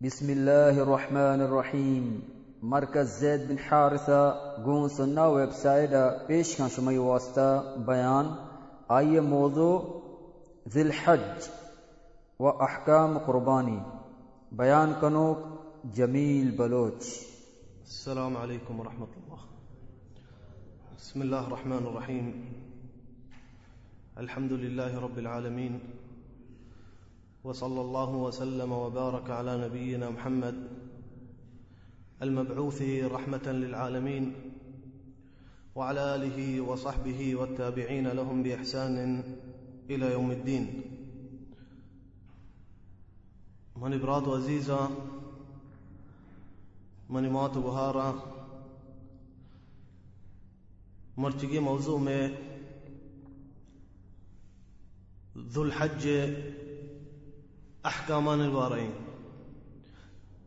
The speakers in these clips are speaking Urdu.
بسم الله الرحمن الرحیم مرکز زید بن حارثہ گون سننا ویب سائٹ پیش کا شمعی واسطہ بیان آئیے موضوع ذی الحج و احکام قربانی بیان کنوک جمیل بلوچ السلام عليكم ورحمة الله بسم الله الرحمن الرحيم الحمد لله رب العالمين وصلى الله وسلم وبارك على نبينا محمد المبعوث رحمة للعالمين وعلى آله وصحبه والتابعين لهم بإحسان إلى يوم الدين. من إبراد عزيزة من مات بهارا مرچگی موضوع ذو أحكامان الوارين.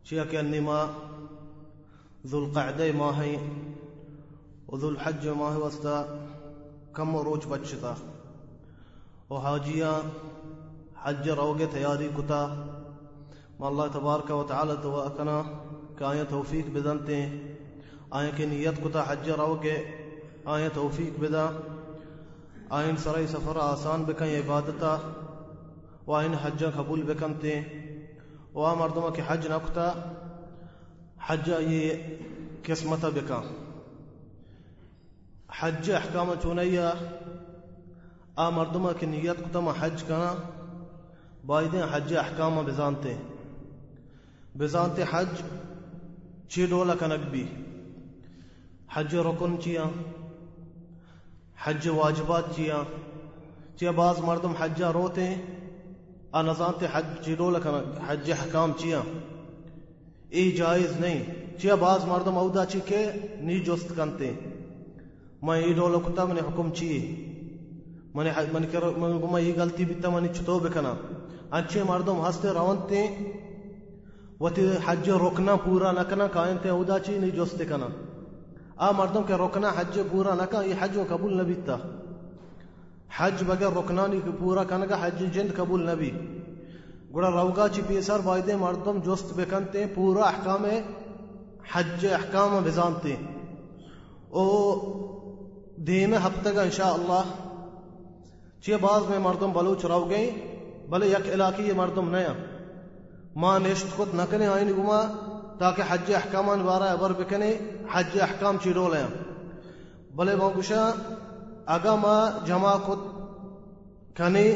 شيك ما ذو القعدة ما هي وذو الحج ما هي وستا كم روج بچتا وحاجيا حج روغ تياري كتا. ما الله تبارك وتعالى تواكنا كأي توفيق بدنتي. آية كنيت كتا حج روغ آية توفيق بدا. آئین سرائی سفر آسان بکن عبادتا. و حج قبول بکنتے و آ مردمہ کے حج نکتا حج یہ قسمتا بکن حج احکام چونیا آ مردمہ کی نیت حج کنا بائدیں حج احکام بزانتے بزانتے حج چی ڈولا کنک بھی حج رکن چیاں حج واجبات چیا چیا بعض مردم حجہ روتے ہیں آ نظانتے حج چیرو لکھنا حج حکام چیا ای جائز نہیں۔ چیا بعض مردم اودا چی کے نی جست کنتے میں ای ڈولو کتا من حکم چیئے من من کر من گما یہ غلطی بیتا من چتو بکنا اچھے مردم ہستے روانتے۔ وتی حج رکنا پورا نہ کنا نکنا کائنتے اودا چی نی جست کنا آ مردم کے رکنا حج پورا نہ یہ حج قبول نبی تا حج بغیر رکنانی کی پورا کنا کا حج جند قبول نبی۔ گڑا روگا چی پیسر بایدے مردم جست بکنتے، پورا احکام حج احکام بزانتے او دیم ہفتہ کا انشاءاللہ۔ چی بعض میں مردم بلوچ رو گئی بلے یک علاقی یہ مردم نیا۔ ماں نشت خود نکنے آئین گما، تاکہ حج احکامان بارا ابر بکنے، حج احکام چیرو لیں بلے موگشا اگا ما جمع خود کنے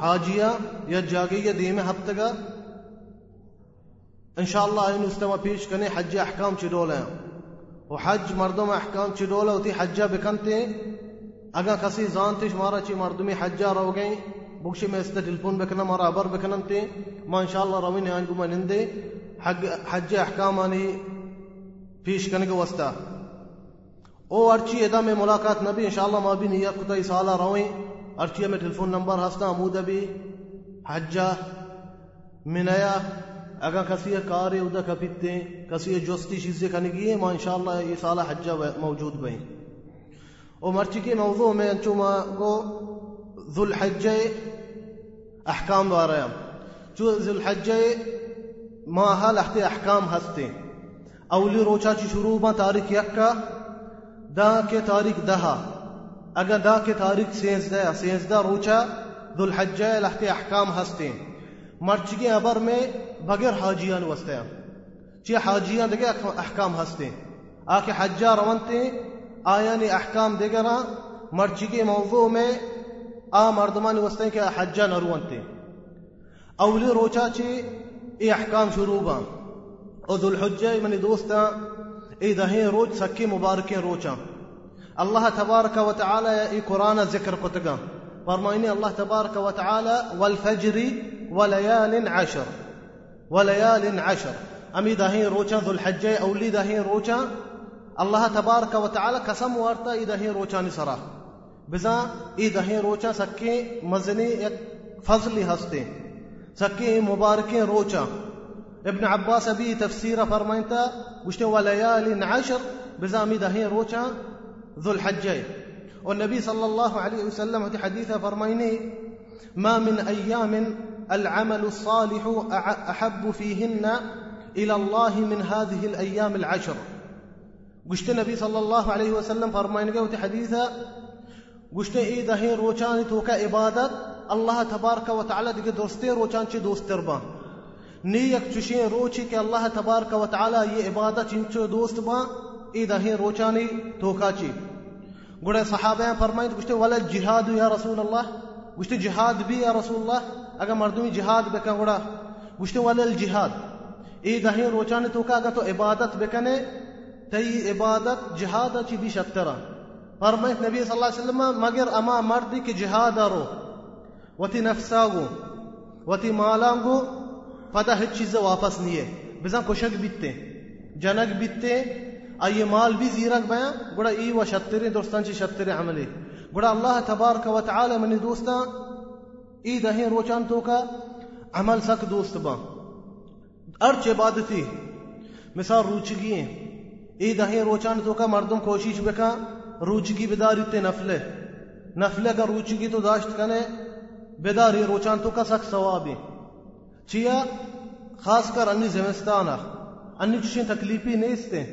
حاجیا یا جاگی یا دیم ہفتگا۔ انشاءاللہ این استمع پیش کنے حج احکام چیرو لیں و حج مردم احکام چیرو لیں ہوتی حجہ بکنتے۔ اگا کسی زانتے شمارا چی مردمی حجہ رو گئیں، بکشی میں اس ٹیلیفون بکنا مارا ابر بکننتے ما انشاءاللہ روین آنگو ما نندے حج احکام آنی پیش کرنے کے واسطہ او ارچی ادا میں ملاقات نبی انشاءاللہ ما بھی نیت کتا سالہ روئیں۔ ارچی میں ٹیلیفون نمبر ہستا عمود ابھی حجہ منیا اگر کسی کار ادا کپیتے کسی جوستی چیزیں کرنے کی ما انشاءاللہ یہ سالہ حجہ موجود بہیں او مرچی کے موضوع میں انچو ما گو ذو احکام دوارا چو ذو الحجہ ماها لحت احکام ہستے۔ اولی روچا چی شروع با تاریخ یکا دا کے تاریخ دہا، اگر دا کے تاریخ سینزدہ سینزدہ روچا ذو الحجہ لحت احکام ہستے مرچگی ابر میں بغیر حاجیان وستے چی حاجیان دگے احکام ہستے آکے حجہ روانتے آیانی احکام دگرا مرچگی موضوع میں آ مردمان وستے کہ حجہ نروانتے اولی روچا چی ای احکام شروع با۔ او ذو منی دوستا ای دہیں روچ، سکی مبارکیں روچا الله تبارك وتعالى اي قرآن ذكر كتغا فرمائني الله تبارك وتعالى والفجر وليال عشر. وليال عشر. أمي دهين روچا ذو الحجة أو لي دهين روچا الله تبارك وتعالى قسم ورتا إي دهين روچا نسرا. بزا إي دهين روچا سكي مزني فضل هستي. سكي مباركين روچا ابن عباس أبي تفسيره فرمائنتا وشتي وليال عشر. بزا أمي دهين روچا ذو الحجين والنبي صلى الله عليه وسلم في حديثه فرميني ما من أيام العمل الصالح أحب فيهن إلى الله من هذه الأيام العشر. قشت النبي صلى الله عليه وسلم فرميني في حديثه قشت إذا هي روشان توك الله تبارك وتعالى دقي دوستير روشان شي بان نيك تشين روشك الله تبارك وتعالى يي عبادة دوست با إذا هي روشاني توكاشي گڑے صحابہ فرمائیں گشت ولا جہاد یا رسول اللہ گشت جہاد بھی یا رسول اللہ اگر مردمی جہاد بکن گڑا گشت ولا الجہاد ای دہی روچانی تو کا اگر تو عبادت بکنے تی عبادت جہاد چی بھی شترا. فرمائت نبی صلی اللہ علیہ وسلم مگر أما مردی کہ جہاد رو وتی نفساگو وتی مالانگو پتہ ہچ چیز واپس نہیں ہے بزن کشک بیتے جنک بیتے آئیے مال بھی زیرک بیاں گوڑا ای و شتری دوستان جی چی شتری عملی۔ گوڑا اللہ تبارک و تعالی منی دوستان ای دہیں روچان تو کا، عمل سک دوست با۔ ارچ عبادتی، مثال روچگی ہیں۔ ای دہیں روچان تو کا، مردم کوشش بکا، روچگی بداری تے نفلے۔ نفلے کا روچگی تو داشت کنے، بداری روچان تو کا سک ثوابی چیا؟ خاص کر انی زمستانا انی چشین تکلیفی نیستے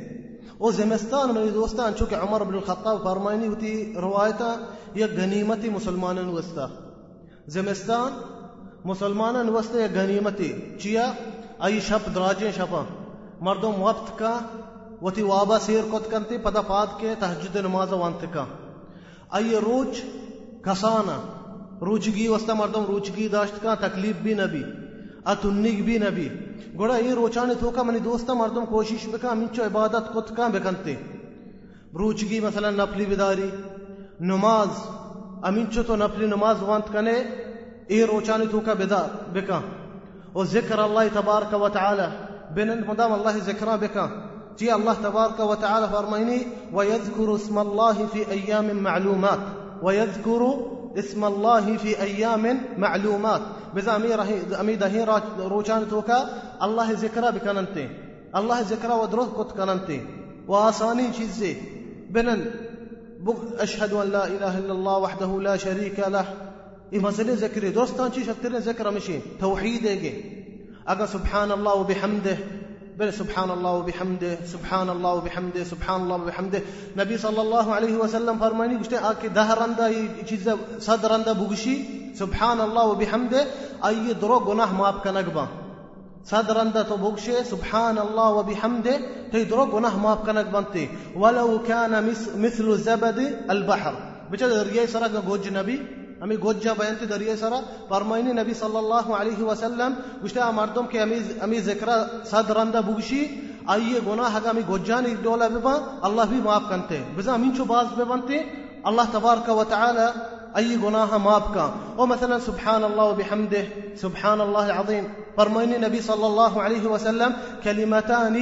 او زمستان میں دوستان، چونکہ عمر بن الخطاب فرمائنی ہوتی روایتا یہ غنیمتی مسلمانن وستا زمستان مسلمانن وستا یہ غنیمتی؟ چیا؟ ای شب دراجیں شپا مردم وقت کا، وتی وابا سیر کت کنتی پدا پاد کے تحجد نماز وانت کا۔ ای روچ کسانا روچگی وستا مردم روچگی داشت کا، تکلیف بھی نبی اتنگ بھی نبی گوڑا یہ روچانے تو کا منی دوستا مردم کوشش بکا منچو عبادت کت کا بکنتے روچگی مثلا نفلی بداری. نماز امینچو تو نفلی نماز وانت کنے اے روچانے تو کا بدار بکا و ذکر اللہ تبارک و تعالی. بنن مدام اللہ ذکرہ بکا جی اللہ تبارک و تعالی فرمائنی ويذكر اسم الله في أيام معلومات. ويذكر اسم الله في أيام معلومات. بذا أمير أميد هيرا روشان توكا الله ذكرى بكننتي. الله ذكرى ودروه كت كننتي. وآساني جزي. بنن أشهد أن لا إله إلا الله وحده لا شريك له. إمازلين ذكري دوستان شي شترين ذكرى مشي. توحيده أقا سبحان الله وبحمده. بل سبحان الله وبحمده سبحان الله وبحمده سبحان الله وبحمده. نبی صلی اللہ علیہ وسلم فرمانی گشتے آکے دہرندہ یہ چیز صدرندہ بگشی سبحان الله وبحمده ای درو گناہ معاف کنگ با صدرندہ تو بگشے سبحان الله وبحمده تی درو گناہ معاف کنگ بنتے ولو كان مثل زبد البحر. بچہ دریائے سرک گوج نبی. আমি গোজ্জা বয়ানতে দরিয়ে সারা পারমাইনি নবী সাল্লাল্লাহু আলাইহি ওয়াসাল্লাম গুশতে আমারদম কে আমি আমি জিকরা সাদ রান্দা বুগশি আইয়ে গোনা হাগা আমি গোজ্জান ইদোলা বেবা আল্লাহ ভি মাফ কানতে বিজা আমি চো বাস বেবানতে আল্লাহ তাবারকা ওয়া তাআলা أي جناها مابكا ومثلا سبحان الله وبحمده سبحان الله العظيم فرمين النبي صلى الله عليه وسلم كلمتان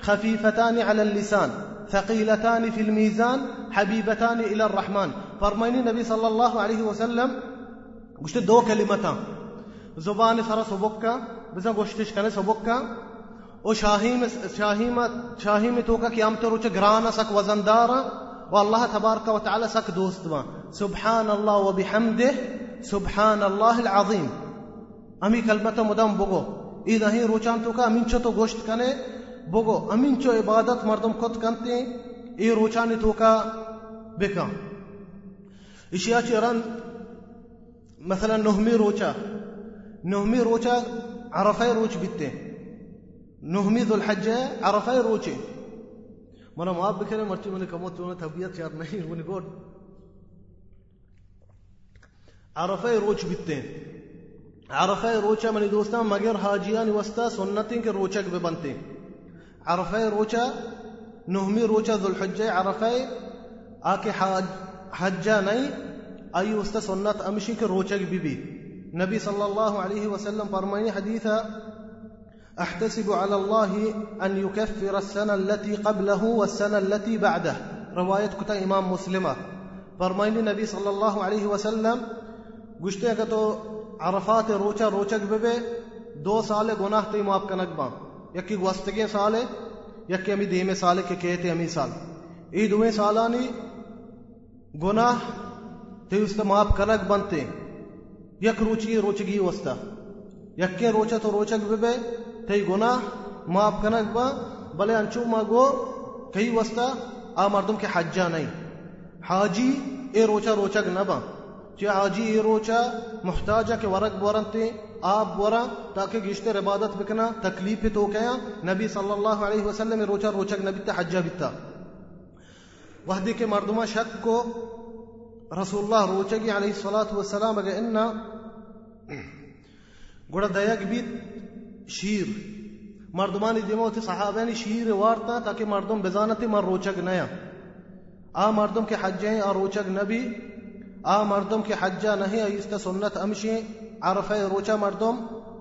خفيفتان على اللسان ثقيلتان في الميزان حبيبتان إلى الرحمن. فرمائنی نبی صلی اللہ علیہ وسلم گوشت دو کلمتا زبان سرا سبکا بزا گوشتش کنے سبکا أو شاہیم شاہیم شاہیم تو کا قیامت روچ گرانا سک وزندار و اللہ دوست وا سبحان اللہ و بحمده سبحان اللہ العظیم. امی کلمتا مدام بگو. ای دہی روچان تو کا امین چو تو گوشت بگو امین چو عبادت مردم کت کنتے ای روچانی تو کا بکا. اشیاء چران مثلا نهمی روچا. نهمی روچا عرفه روچ بیتے نهمی ذو الحجه عرفه روچه منا معاب بکنه مرچی منی کموت تو طبیعت یاد نہیں منی گوڈ عرفه روچ بیتے عرفه روچا منی دوستان مگر حاجیان وستا سنتیں کے روچک بے بنتے عرفي روشا نهمي روشا ذو الحجة عرفي آكي حاج حجاني أي استسنت أمشيك روشا ببي نبي صلى الله عليه وسلم فرماني حديثا أحتسب على الله أن يكفر السنة التي قبله والسنة التي بعده. رواية كتا إمام مسلمة. فرماني النبي صلى الله عليه وسلم گشتے عرفات روشا روشا ببي دو سالة گناہ تی معاف کنک یکی گوستگی سالے، یکی امی دیمے سالے کے کہتے امی سال۔ ای دویں سالانی گناہ تے اس معاف کنک بنتے۔ یک روچی روچگی وستا۔ یک روچا تو روچک بے بے تے گناہ معاف کنک با۔ بلے انچو ما گو کئی وستا، آ مردم کے حجا نہیں۔ حاجی اے روچا روچک نبا چی حاجی اے روچا محتاجا کے ورق بورن تے آپ بورا تاکہ گشتر عبادت بکنا، تکلیف تو کیا۔ نبی صلی اللہ علیہ وسلم روچا روچک نبی تا حجا بیتا۔ وحدی کے مردمہ شک کو رسول اللہ روچگی علیہ الصلاة والسلام اگر انا گوڑا دیگ بیت شیر۔ مردمانی دیموتی صحابانی شیر وارتا تاکہ مردم بزانتی مر روچگ نیا۔ آ مردم کے حجیں آ روچگ نبی۔ آ مردم کے حجہ نہیں ایستا سنت امشی عرفه روچا مردم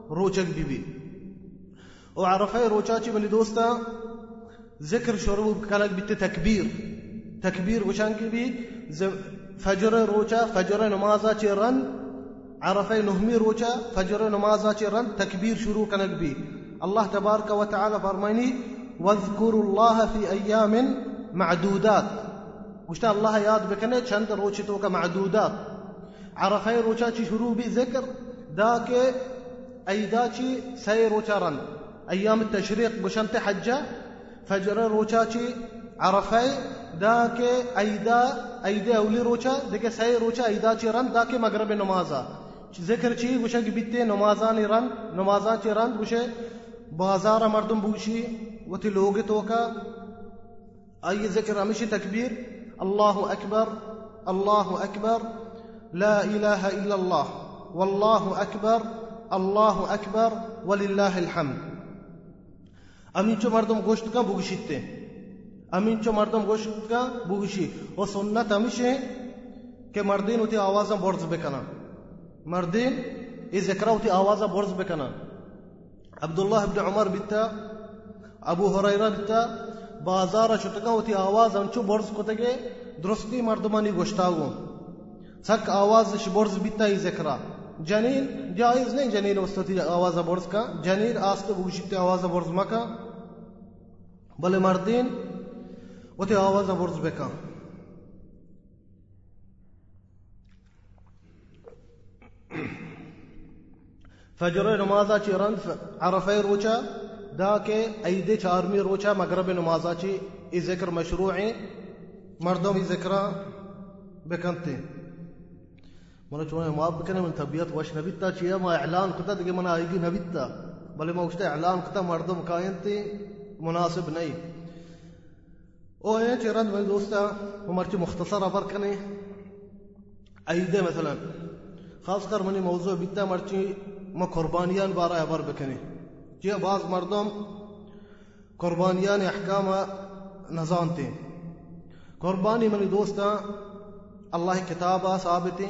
روچک بی أو عرفه روچا چی بلی دوستا؟ ذکر شروع کلک بیت تکبیر. تكبير وشان كبي فجر روشا فجر نمازا چی رن؟ عرفه نهمی روشا فجر نمازا چيرن تكبير شروع كنك بي الله تبارك وتعالى فرميني واذكروا الله في أيام معدودات. وشتا الله ياد بكنا چند روشتوك معدودات. عرفين روشا شروع بي ذكر ذاك أي ذاك سير وترن. أيام التشريق بشمت حجة فجر روشاكي عرفي ذاك أيدا أيدا ولي روشا ذاك سير روشا ذاك رن ذاك مغرب نمازا. ذكر چی بشنك که بیتی رن رند نمازان چی رند گوشه بازار مردم بوشي وتي لوغي توكا. أي ذكر ذکر تكبير الله أكبر الله أكبر لا إله إلا الله. واللہ اکبر، اللہ اکبر، وللہ الحمد. امین چو مردم گوشت کا بوشیتے امین چو مردم گوشت کا بوشی و سنت ہمیشہ کہ مردین ہوتی آوازاں برز بکنا. مردین ای ذکرہ ہوتی آوازاں برز بکنا. عبداللہ ابن عمر بیتا، ابو حریرہ بیتا بازار شتکا ہوتی آواز انچو برز کتگے درستی مردمانی گوشتاگو. سک آواز برز بیتا ای ذکرہ جنین جائز نہیں جنین وسطی آواز برز کا، جنین آستے بوشتی آواز برز مکا، بلے مردین وتی آواز برز بکا۔ فجر نمازا چی رند عرفه روچا، دا کے ایدے چارمی روچا، مغرب نمازا چی ای ذکر مشروع مردم ای ذکر بکنتے ہیں મને ચોણે માફ કે મને તબિયત વશ નબીતા છે એમાં એલાન કરતા કે મને આયગી નબીતા ભલે મેં ઉષ્ટે એલાન કરતા મરદમ કાયંતી مناسب નહીં وين رد من دوستا ومرتي مختصرة بركني أيدة مثلا خاص كر مني موضوع بيتا مرتي ما قربانيان بارا بار بكني جي بعض مردم قربانيان أحكام نزانتي قرباني مني دوستا الله كتابة ثابتة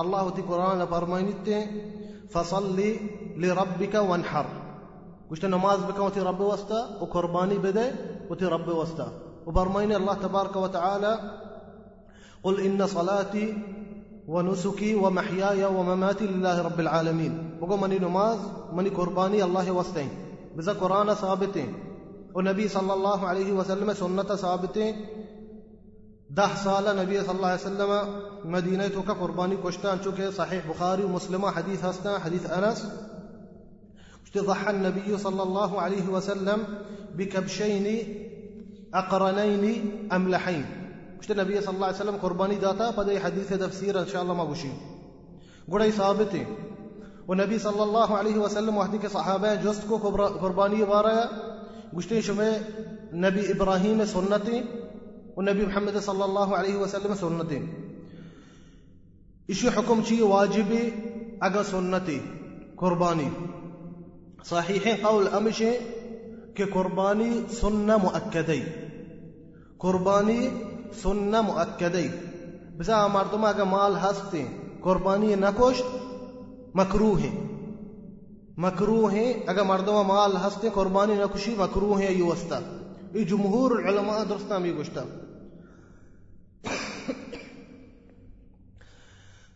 الله تي قرآن فرمانيت فصلي لربك وانحر وشتا نماز بك وتي رب وسطا وقرباني بده وتي رب وسطا وبرميني الله تبارك وتعالى قل إن صلاتي ونسكي ومحياي ومماتي لله رب العالمين بقول مني نماز مني قرباني الله وسطين بذا قرآن ثابتين ونبي صلى الله عليه وسلم سنة ثابتين ده سال نبی صلی الله علیه وسلم مدینه تو که قربانی کشتن چون که صحیح بخاری و حدیث حدیث أنس. اشت ضحى النبي صلى الله عليه وسلم بكبشين أقرنين أملحين. اشت النبي صلى الله عليه وسلم قرباني داتا فدي حديث تفسير إن شاء الله ما بوشي. قرأي ثابتي ونبي صلى الله عليه وسلم وحدك صحابة جستكو قرباني بارا قشتين شمي نبي إبراهيم سنتي والنبي محمد صلى الله عليه وسلم سنتي. إشي حكم شيء واجبي أجا سنتي. قرباني. صحيح قول أمشي كقرباني سنة مؤكدي قرباني سنة مؤكدي بزا آه مردم أجا مال هستي. قرباني نكوش مكروهي. مكروهي أجا مردم مال هستي. قرباني نكشي مكروهي يوستا جمهور العلماء درسنا ميقشتا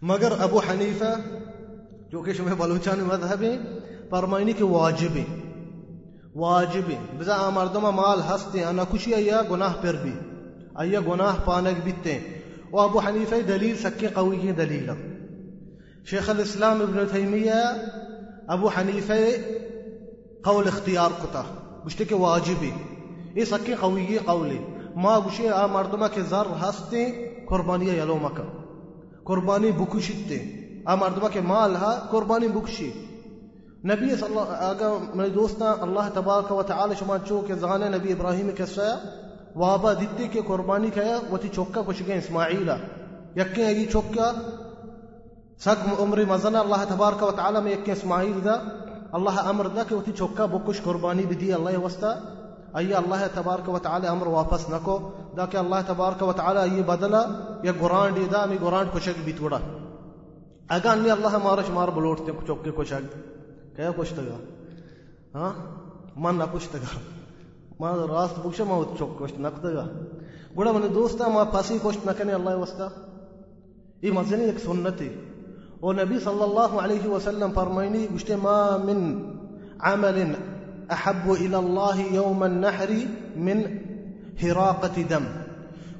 العلماء درستا میں گشتا مگر ابو حنیفہ جو کہ شمع بلوچان مذہب ہے فرمائنی کہ واجب ہے واجب ہے بزا مردم مال ہستے انا کشی یا گناہ پر بھی ایا گناہ پانک بیتے و ابو حنیفہ دلیل سکی قوی کی دلیل شیخ الاسلام ابن تیمیہ ابو حنیفه قول اختیار کتا گشته که واجبی ای سکی قویی قولی ما گوشه آ مردمه که زر هستی قربانی یلو مکا قربانی بکشیده آ مردمه که مال ها قربانی بکشی نبی صلی اللہ آگا میرے دوستا اللہ تبارک و تعالی شما چو کہ زانے نبی ابراہیم کے سیا وابا دیتے کہ قربانی کیا وہ تی چوکا کچھ گئے اسماعیلا یکیں اگی چوکا۔ سگ عمر مزنا اللہ تبارک و تعالی میں یکیں اسماعیل دا۔ اللہ امر دا کہ وہ تی چوکا بکش قربانی بدی اللہ وستا ای اللہ تبارک و تعالی امر واپس نکو دا کہ اللہ تبارک و تعالی ای بدلا یا گران دی دا می گران کشک بیتوڑا اگا انی اللہ مارش مار بلوٹتے چوکے کشک کیا کشتگا ہاں؟ من نہ کشتگا ما راست بکشا ما چوک کشت نکتگا بڑا من دوستا ما پاسی کشت نکنے اللہ وستا یہ مزنی ایک سنت ہے۔ اور نبی صلی اللہ علیہ وسلم فرمائنی گشتے ما من عمل أحب إلى الله يوم النحر من هراقة دم.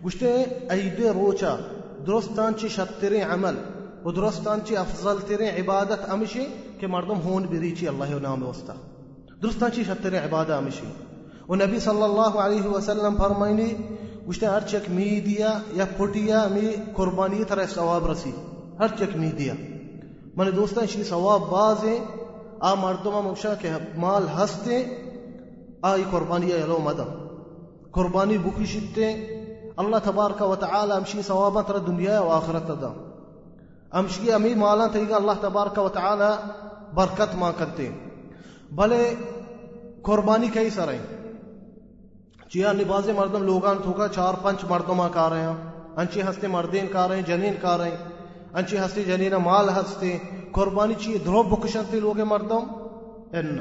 قلت ای ده روچا درستان چي شدترین عمل و درستان أفضل افضلترین عبادة أمشي که مردم هون بريتي الله ونام نام درستان چي شدترین عبادة أمشي. ونبي صلى الله عليه وسلم فرميني قلت گوشته هر چک می دیا یا پوٹیا می قربانی طرف ثواب رسی هر چک می من دوستان شی سواب بازي آ مردم مکشا کہ مال ہستے آئی قربانی یلو مدہ قربانی بکشتے اللہ تبارک و تعالی امشی ثوابا ترى دنیا و آخرت دا امشی امی مالا تیگا اللہ تبارک و تعالی برکت ما کرتے۔ بھلے قربانی کئی سرائیں چیا لباس مردم لوگان تھوکا چار پنچ مردم کار رہے ہیں۔ انچی ہستے مردین کار رہے ہیں، جنین کار رہے ہیں۔ انچی ہستے جنین مال ہستے۔ قربانی چی درو بکشنتے لوگ مردم ان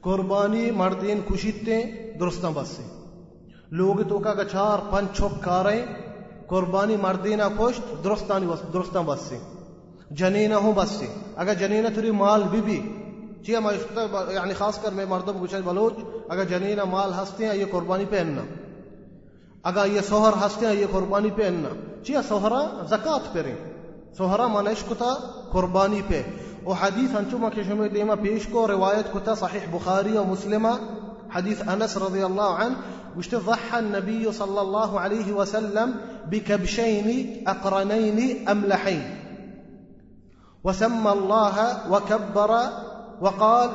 قربانی مردین کشیتے درستان بس سے۔ لوگ تو کا چار پنچ چھپ کاریں قربانی مردینا کشت درستانی درستان بس سے۔ جنینا ہوں بس سے۔ اگر جنینا تھوڑی مال بھی بھی۔ جی، چیہ یعنی خاص کر میں مردم گچھ بلوچ، اگر جنینا مال ہستے ہیں، یہ قربانی پہننا اگر یہ سوہر ہستے ہیں، یہ قربانی پہننا چیہ سوہرا زکات پہ سوہرا منش کتا قربانی پہ۔ و حدیث انچو کے شمی دیما پیش کو روایت کتا صحیح بخاری و مسلمہ حديث أنس رضي الله عنه وش ضحى النبي صلى الله عليه وسلم بكبشين أقرنين أملحين وسمى الله وكبر وقال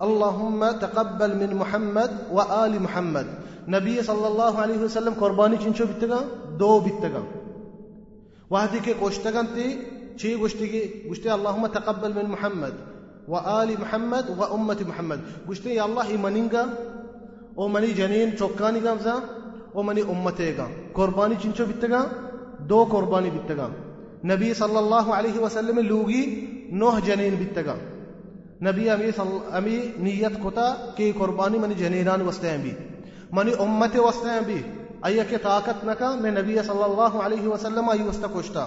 اللهم تقبل من محمد وآل محمد۔ نبي صلى الله عليه وسلم قرباني چنچو بتگا؟ دو بتگا۔ وهذيك قشتغنتي شي قشتي قشتي اللهم تقبل من محمد وآل محمد وأمة محمد. قشتي يا الله إيمانينغا ماني جنين شوكاني غامزا أمتي أمتيغا قرباني چنچو بيتغا دو قرباني بيتغا نبي صلى الله عليه وسلم لوغي نوح جنين بيتغا نبي أمي, صل... أمي نيت كتا كي قرباني ماني جنينان وستين بي ماني أمتي وستين بي أيك طاقت نہ کا میں نبی صلى الله عليه وسلم أيوستا كشتا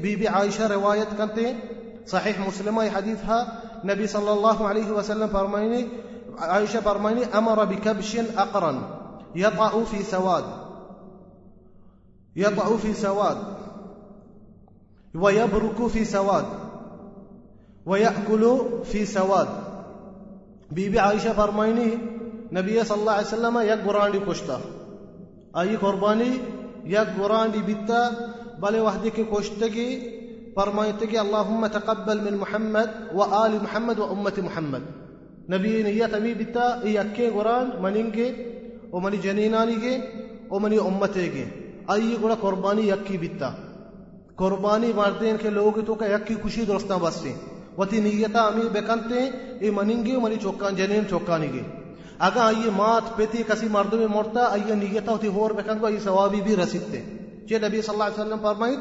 بيبي عائشة صحیح كنت صحيح مسلمة حديثها نبی صلى الله عليه وسلم فرميني عائشة فرميني أمر بكبش أقرن يطأ في سواد يطأ في سواد ويبرك في سواد ويأكل في سواد بيبي عائشة فرميني نبي صلى الله عليه وسلم يك براندي كشتا أي قرباني يك براندي بيتا. بل وحدك كوشتكي فرمايتكي اللهم تقبل من محمد وآل محمد وأمة محمد. نبي نية مي بيتا يكي قران منينجي ومني جنينانيجي ومني أمتيجي أي قرا قرباني يكي بيتا. قرباني ماردين کے لوگ تو کہ یکی خوشی درستاں بستے وتی نیتا امی بکنتے اے مننگے منی چوکان جنین چوکانیگے گے اگر آئیے مات پیتی کسی مردوں میں مرتا، آئیے نیتا ہوتی ہور بکنگو آئیے ثوابی بھی رسیدتے۔ چے نبی صلی اللہ علیہ وسلم فرمائید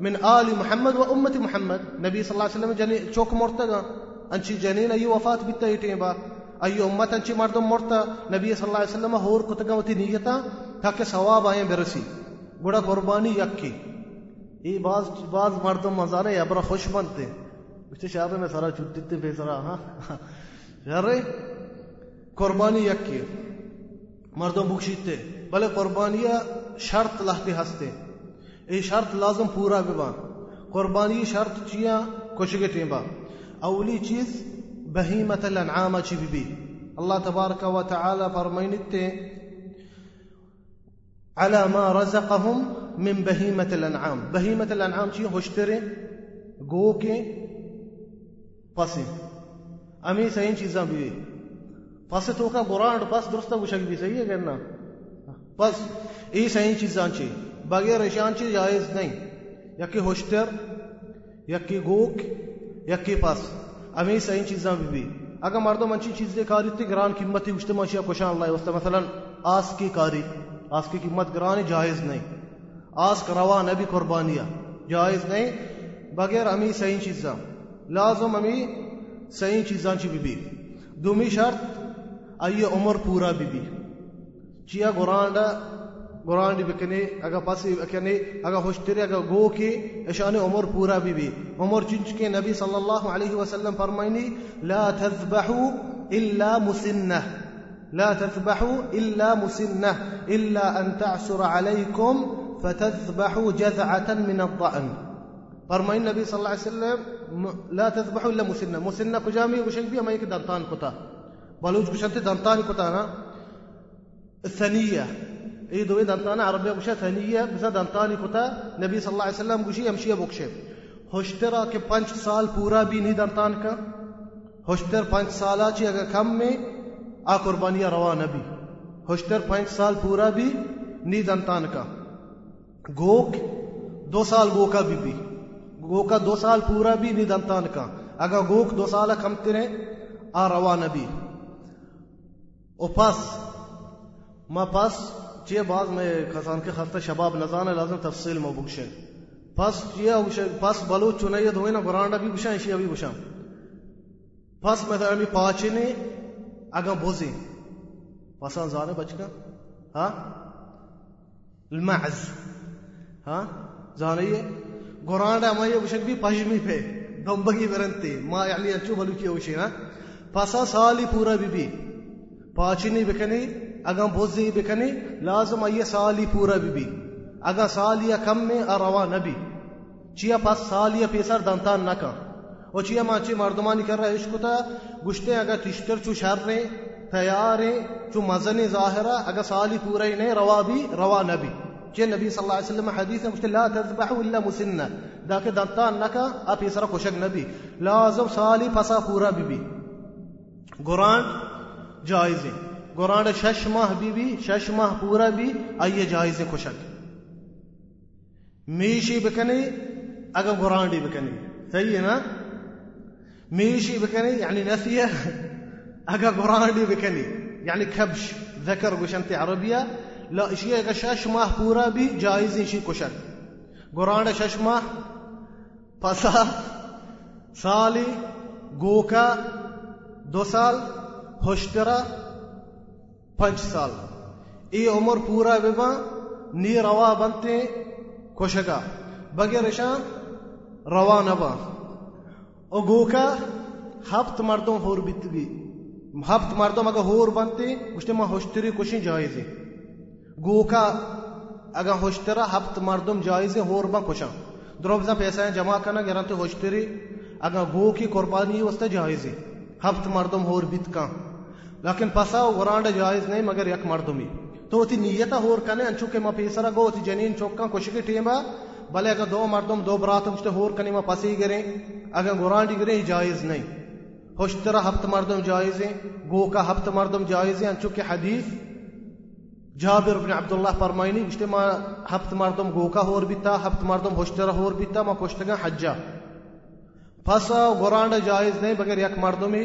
من آل محمد و امت محمد، نبی صلی اللہ علیہ وسلم جنی چوک مرتا گا۔ انچی جنین ای وفات بیتا ایٹیں با ای امت انچی مردم مرتا، نبی صلی اللہ علیہ وسلم ہور کتگا ہوتی نیتا تاکہ ثواب آئیں برسی۔ گوڑا قربانی یکی ای باز باز مردم مزارے ابرا خوش بنتے۔ گوشتے شہر میں سارا چوت دیتے بے سارا ہاں۔ شہر قربانی یک کیر مردم بکشیده بله قربانی شرط لحتی هسته ای شرط لازم پورا ببان قربانی شرط چیا کشگه تیمبا اولی چیز بهیمت الانعام چی بی بی الله تبارک و تعالی فرمینده على ما رزقهم من بهيمة الأنعام. بهيمة الأنعام چی؟ هشتره گو که أمي امی سین چیزا پسے تو کا برانڈ پس درستہ گوشک بھی صحیح ہے کرنا پس، ای صحیح چیزاں چی۔ بغیر اشان چی جائز نہیں۔ یکی ہوشتر یکی گوک یکی پس۔ امی صحیح چیزاں بھی بھی۔ اگر مردم انچی چیز دے کاری تھی گران قیمتی مجتمع شیعہ کشان اللہ وسط مثلا آس کی کاری۔ آس کی قیمت گرانی جائز نہیں۔ آس کروا نبی قربانیہ۔ جائز نہیں۔ بغیر امی صحیح چیزاں۔ لازم امی صحیح چیزاں چی بی بی دومی شرط අයිය උමර් පූරා බිබි චියා ගොරාන්ඩා ගොරාන්ඩි බකනේ අග පසි කියන්නේ අග හොස්තරි අග ගෝකේ එෂානේ උමර් පූරා බිබි උමර් චින්චකේ නබි සල්ලල්ලාහු අලයිහි වසල්ලම් ફરમાයිනි ලා තذබහු ඉල්ලා මුසින්නහ لا تذبحوا إلا مسنة. إلا أن تعسر عليكم فتذبحوا جذعة من الضأن فرمى النبي صلى الله عليه وسلم لا تذبحوا إلا مسنة. مسنة كجامي وشنبيه ما يقدر تان قطع کتا بلوچ کشنتے دنتان کتا نا الثنیہ اي دوي دانتانا عربية بوشة ثانية بزا دانتاني كتا نبي صلى الله عليه وسلم بوشي يمشي بوكشي ہوشترا کے پانچ سال پورا بھی نہیں دانتان کا. ہوشتر پانچ سالا چی اگر کم میں آ قربانیاں روا نبی. ہوشتر پانچ سال پورا بھی نہیں دانتان کا. گوک دو سال گو کا بھی بھی. گو کا دو سال پورا بھی نہیں دانتان کا. اگر گوک دو سال کم تیرے آ روا نبی. او ما پس چیه باز میں خسان کے خسته شباب نزانه لازم تفصیل ما بکشه پس چیه بکشن پس بلو چونه دوی نا گرانڈا بھی بشان شیعه بھی بشان۔ پس مثلا می پاچنی اگا بوزی پسان زانه بچکا ها ہاں؟ المعز۔ ہاں؟ ها زانه یہ۔ گرانڈا ما یہ بشک بھی پجمی پہ دمبگی برنتی، ما یعنی انچو بلو کیا وشی نا ہاں؟ پسا سالی پورا بھی بھی پاچنی بکنی اگر بوزی بکنی لازم آئیے سالی پورا بھی بھی اگر سالیا کم میں اروا نبی چیا پاس سالیا پیسر دانتان نہ کا او چیا مانچی مردمانی کر رہا عشق تا گشتے اگر تشتر چو شر رہے، تیار چو مزن ظاہرہ اگر سالی پورا ہی نہیں روا بھی روا نبی چی نبی صلی اللہ علیہ وسلم حدیث ہے گشتے لا تذبحو الا مسنہ دا کہ دانتان نہ کا ا پیسر خوشک نبی لازم سالی پسا پورا بھی بھی گران جائز ہے گورانڈ شش ماہ بھی بھی، شش ماہ پورا بھی، آئیے جائز خوشک میشی بکنی، اگر گورانڈی بکنی۔ صحیح ہے نا؟ میشی بکنی یعنی نفیہ اگر گورانڈی بکنی یعنی کبش ذکر گوشنت عربیہ۔ لا اشیاء اگر شش ماہ پورا بھی جائز شی کشک گورانڈ شش ماہ، پسا، سالی، گوکا، دو سال۔ ہوشترا پنچ سال۔ ای عمر پورا ببا نی روا بنتے کوشگا بغیر شان روا نبا او گوکا ہفت مردوں ہور بیتگی ہفت مردوں اگر ہور بنتے گوشتے ما ہوشتری کشیں جائزے۔ گوکا اگر ہوشترا ہفت مردم جائزے ہور بن کشاں دروبزا پیسہ جمع کرنا گرانتے ہوشتری۔ اگر گو کی قربانی وسط جائزے۔ ہفت مردم ہور بیت کا لیکن پسا ورانڈ جائز نہیں مگر یک مردمی تو تی نیتا ہور کنے انچو کے ما پیسرا گو تی جنین چوکاں کشکی ٹیما بلے اگر دو مردم دو برات مجھتے ہور کنے ما پسی گریں اگر گرانڈی گریں جائز نہیں ہوشترا ہفت مردم جائز ہیں گو کا ہفت مردم جائز ہیں انچو کے حدیث جابر بن عبداللہ فرمائنی گشتے ما ہفت مردم گو کا ہور بیتا ہفت مردم ہوشترا ہور بیتا ما کشتگا حجا پسا گرانڈ جائز نہیں بگر یک مردمی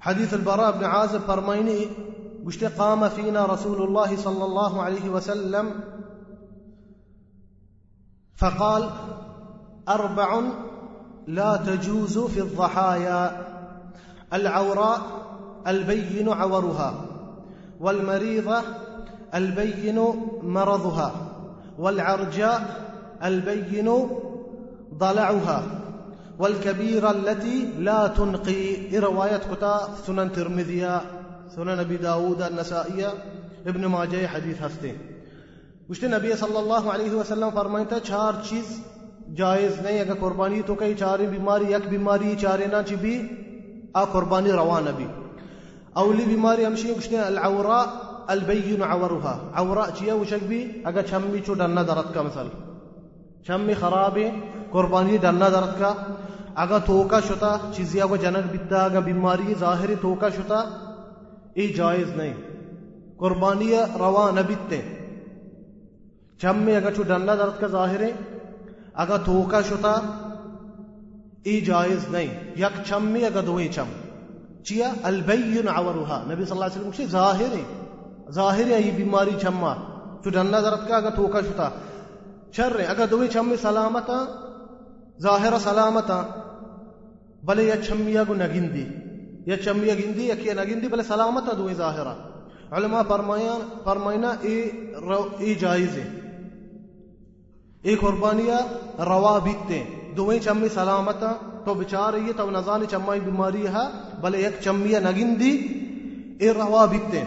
حديث البراء بن عازب فرميني قشت قام فينا رسول الله صلى الله عليه وسلم فقال أربع لا تجوز في الضحايا العوراء البين عورها والمريضة البين مرضها والعرجاء البين ضلعها والكبيرة التي لا تنقي. رواية كتا سنن ترمذية سنن أبي داود النسائية ابن ماجه حديث ہستے گوشته نبی صلی الله علیه و سلم فرمایند تا چهار چیز جایز نه اگر قربانی تو کای چاری بیماری یک بیماری چاری نه چی بی آ قربانی روانه بی اولی بیماری همشی گوشته العوراء البين عورها۔ عوراء چیه وشک بی اگر چمی چو دنه درت کا مثلا چمی خرابه قربانی دنه درت کا۔ اگر توکا شتا چیزیا کو جنک بیتا اگر بیماری ظاهری توکا شتا ای جایز نہیں۔ قربانی روا نہ میں اگر چھو ڈنڈا درد کا ظاہر ہے اگر تھوکا شتا ای جائز نہیں۔ یک چم میں اگر دوئی چم چیا؟ البین عورها نبی صلی اللہ علیہ وسلم کچھ ظاہر ہے۔ ظاہر ہے یہ بیماری چما چھو ڈنڈا درد کا اگر تھوکا شتا شر اگر دوئی چم میں سلامتا ظاہر سلامتا بلے یا چمیا کو نگندی۔ یا چمیا گندی یا کیا نگندی بلے سلامتا دوئی ظاہرہ علماء فرمایا فرمائنا ای, ای جائز ہے۔ ای قربانیاں روا بیتے دویں چمی سلامتا، تو بچار یہ تو نزان چمائی بیماری ہے، بلے ایک چمیا نگندی ای روا بیتے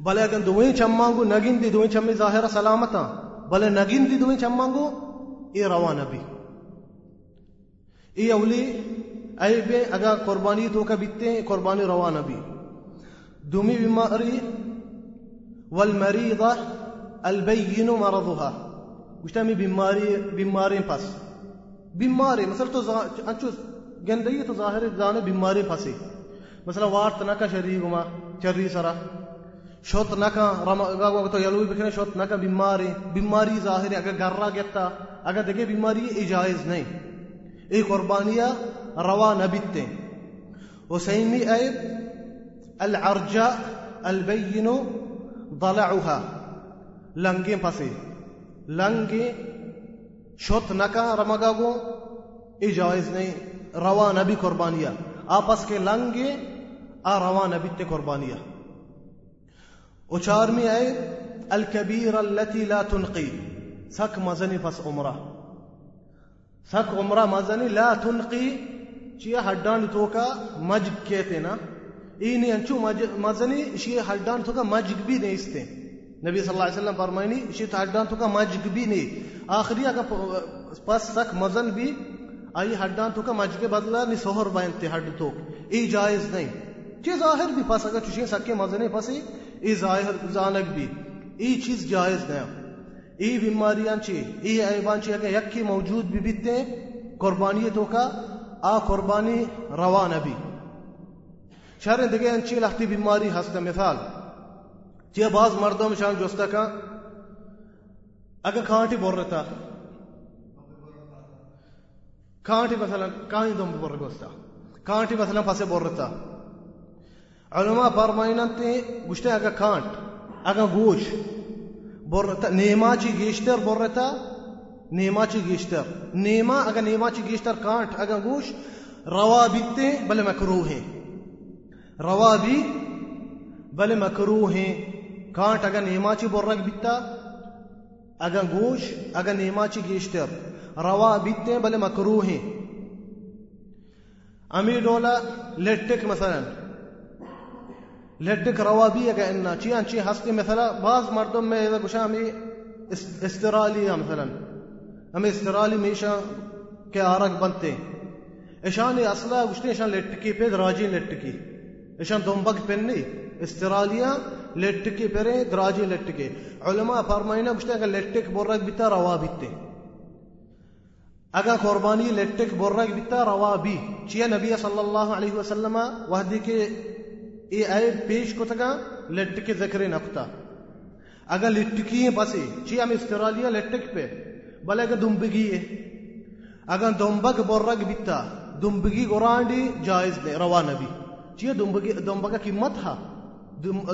بلے اگر دویں چمانگو نگندی دویں چمی ظاہر سلامتا۔ بلے نگندی دویں چمانگو ای روا نبی۔ ای اولی ای بے، اگر قربانی تو کا بیتے قربانی روا نبی۔ دومی بیماری والمریضة البین مرضها گوشتا می بیماری بیماری پس. مثلا تو آنچو گندگی تو ظاہر جانے بیماری پسی. مثلا وارت نکا شریک ما چری سرا. شوت نکا رمگا تو یلوی بکنے شوت نکا بیماری. بیماری ظاہر اگر گرہ گتا اگر دیکھے بیماری اجائز نہیں ای قربانیہ روا نبیتے وسیمی ایب العرجاء البين ضلعها لنگیں پسے لنگیں شوت نکا رمگا گو جائز نہیں، روا نبی قربانیہ۔ آپس کے لنگے آ روا نبی تے قربانیہ۔ اچار میں آئے، الکبیر التي لا تنقی۔ سک مزنی پس عمرہ۔ سک عمرہ مزنی لا تنقی چیا ہڈان تو کا مجب کہتے نا۔ اینی انچو مزنی شی ہڈان تو کا مجگ بھی نہیں استے نبی صلی اللہ علیہ وسلم فرمائنی، شی ہڈان تو کا مجگ بھی نہیں آخری اگر پس سک مزن بھی، آئی ہڈان تو کا مجگ بدلا نی سوہر بائنتے ہڈ تو۔ ای جائز نہیں چی ظاہر بھی پس اگر چوشی سکے مزنی پسی، ای ظاہر زانک بھی۔ ای چیز جائز نہیں ای بیماریاں چی، ای ایبان چی اگر یکی موجود بھی بیتے، قربانی تو کا آ قربانی روان بھی۔ شهر دیگه انچی لختی بیماری هست مثال۔ چیه باز مردم شان جسته که اگر کانٹی بور رہتا کانٹی مثلا کانی دم بور گوستا کانٹی مثلا پسے بور رہتا۔ علماء فرمائنتے گشتے اگر کانٹ اگر گوش بور رہتا، نیما چی گیشتر بور رہتا، نیما چی گیشتر، نیما اگر نیما چی گیشتر کانٹ اگر گوش روا بیتے بلے مکروہ ہیں۔ روا بھی بل مکرو ہیں۔ کانٹ اگر نیماچی برک بیتا، اگر گوش اگر نیماچی گیشتر، روا بیتے بل مکرو ہیں۔ امی ڈولا لٹک مثلا، لٹک روا بھی اگر انا چی انچی ہستی مثلا، بعض مردم میں اذا گوشا ہمیں استرالی مثلا، ہمیں استرالی میشا کے آرک بنتے۔ اشان اصلا گوشتے اشان لٹکی پہ دراجی لٹکی۔ ایشان دنبک پنی استرالیا لٹکی پرے دراجی لٹکی علماء فرمائنا بشتے اگر لٹک برک بیتا روا بیتے اگر قربانی لٹک برک بیتا روا بی چیہ نبی صلی اللہ علیہ وسلم وحدی کے ای آئے پیش کو تکا لٹک ذکر نکتا اگر لٹکی پسی چیہ ہم استرالیا لٹک پہ بلے اگر دنبگی ہے اگر دنبک برک بیتا دنبگی گرانڈی جائز دے روا نبی چیه دنبگا قیمت ها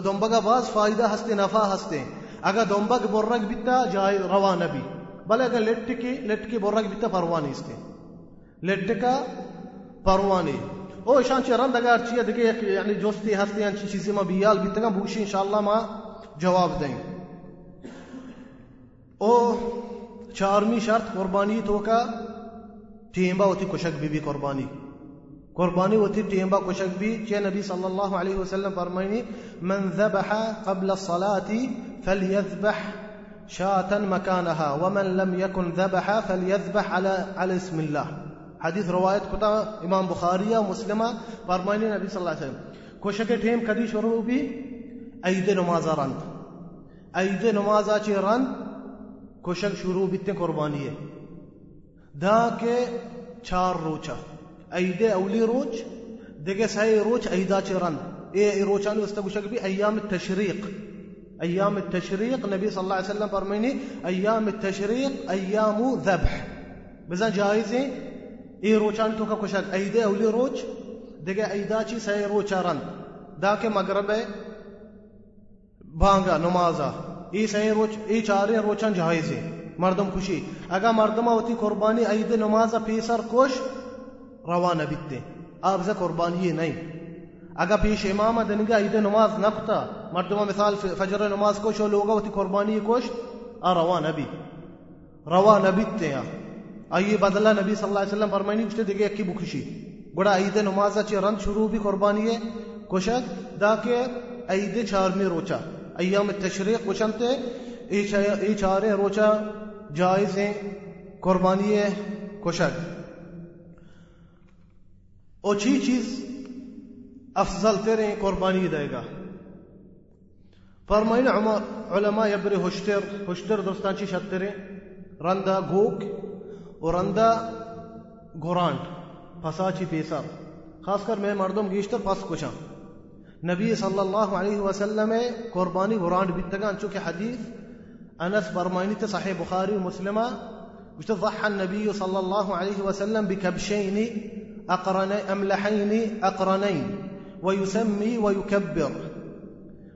دنبگا باز فائدہ ہستے، نفع ہستے۔ اگر دنبگ برک بیتا جائے روا نبی۔ بلے اگر لٹ کی لٹ کی برک بیتا پروانی اس کے لٹ کا پروانی او شان چی رند اگر چیه دیگه یعنی جستی یعنی هستی انچی چیزی ما بیال بیتا بیتگم بوشی انشاءالله ما جواب دیں۔ او چارمی شرط قربانی تو کا ٹیمبا ہوتی کشک بی بی قربانی۔ قرباني وتبتي إن باكو شك بي جاء النبي صلى الله عليه وسلم فرميني من ذبح قبل الصلاة فليذبح شاة مكانها ومن لم يكن ذبح فليذبح على على اسم الله حديث رواية كتا إمام بخاري ومسلمة فرميني النبي صلى الله عليه وسلم کوشک تيم كدي شروع بي أيد نمازا رن أيد نمازا چه رن کوشک شروع بیتن قربانية دا که چار روچه أيدي أولي روج؟ دقس هاي روج أيداتي رن إيه،, إيه روج أنا استقوشك بي أيام التشريق. أيام التشريق النبي صلى الله عليه وسلم برميني أيام التشريق أيام ذبح. بزن جايزي إيه روج أنا توكا كشك أيدي أولي روج؟ دقا أيداتي ساي روج رن ذاك مغربي بانغا نمازا. إيه ساي روج؟ إيه چاري روچان جايزي مردم خوشي أگا مردم اوتی قربانی عید نماز پیسر کش روانہ بیتے۔ آپ سے قربانی نہیں۔ اگا پیش امام دنگا عید نماز نکتا مردم مثال فجر نماز کوش لوگا ہوتی قربانی کوش، آ روانہ بھی روانہ بیتے ہیں۔ آئیے بدلہ نبی صلی اللہ علیہ وسلم فرمائنی کچھ دیگه یکی بکشی گوڑا عید نمازا چی رند شروع بھی قربانی ہے۔ کشک دا کہ عید چارمی روچا۔ ایام تشریق کشنتے ای چارے روچا جائز ہیں، قربانی ہے کشک اوچھی چیز افضل تیرے قربانی دے گا۔ فرمائن علماء یبر ہشتر ہشتر دوستان چی شترے رندہ گوک ورندا گورانٹ پساچی پیسا خاص کر میں مردم گیشتر پس کچھا نبی صلی اللہ علیہ وسلم قربانی گورانٹ بیتگان چونکہ حدیث انس فرمائنی تے صحیح بخاری و مسلمہ۔ وشت ضحى النبي صلى الله عليه وسلم بكبشين أقرني أملحين أقرنين ويسمي ويكبر.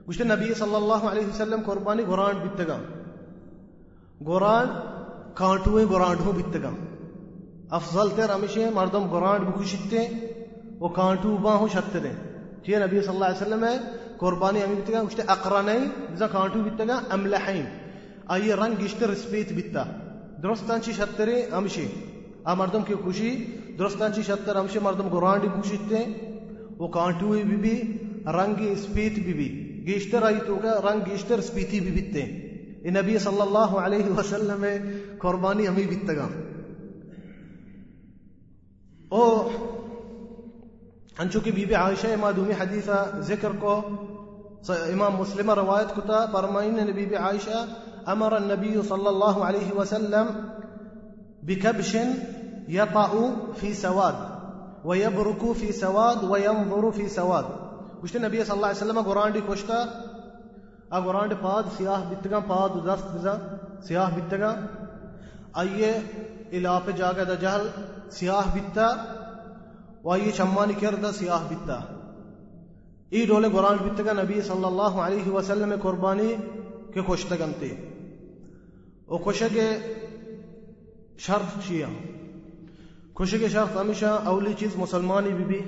وش النبي صلى الله عليه وسلم قرباني قرآن گورانڈ قرآن گوران قران هو بیتگا أفضل تر ہمیشہ مردم قرآن بخوشتے و کانٹو باہوں شتے دیں ٹھیک نبی صلی اللہ وسلم قرباني امي ہمیں وش گوشت إذا بزا کانٹو أملحين. أي آئیے رنگ گشتر رسپیت بیتا درستان چی شتری ہمیشہ آ مردم کی خوشی درستان چی شتر، ہمیشہ مردم کو گرانڈ بکشتے وہ کانٹویں بھی بھی رنگ سپیت بھی بھی گیشتر آئی تو کا رنگ گیشتر سپیتی بھی بیتے ہیں نبی صلی اللہ علیہ وسلم قربانی ہمیں بیتگا او انچو کی بی بی عائشہ مادومی حدیثہ ذکر کو، امام مسلم روایت کتا، فرمائن نبی بی عائشہ، امر النبی صلی اللہ علیہ وسلم بكبش يطأ في سواد، ويبرك في سواد، وينظر في سواد. وشت النبي صلى الله عليه وسلم قرآن دي كشتا اگرانڈ پاد سیاہ بتگا پاد دست بزا سیاہ بتگا آئیے الاپ جاگا دا جہل، سیاہ بتا و آئیے چمانی کردا سیاہ بتا ای ڈولے گرانڈ بتگا نبی صلی اللہ علیہ وسلم قربانی کے خوشتگنتے او خوشگ شرط چیا خوشگ شرط ہمیشہ اولی چیز مسلمانی بھی بھی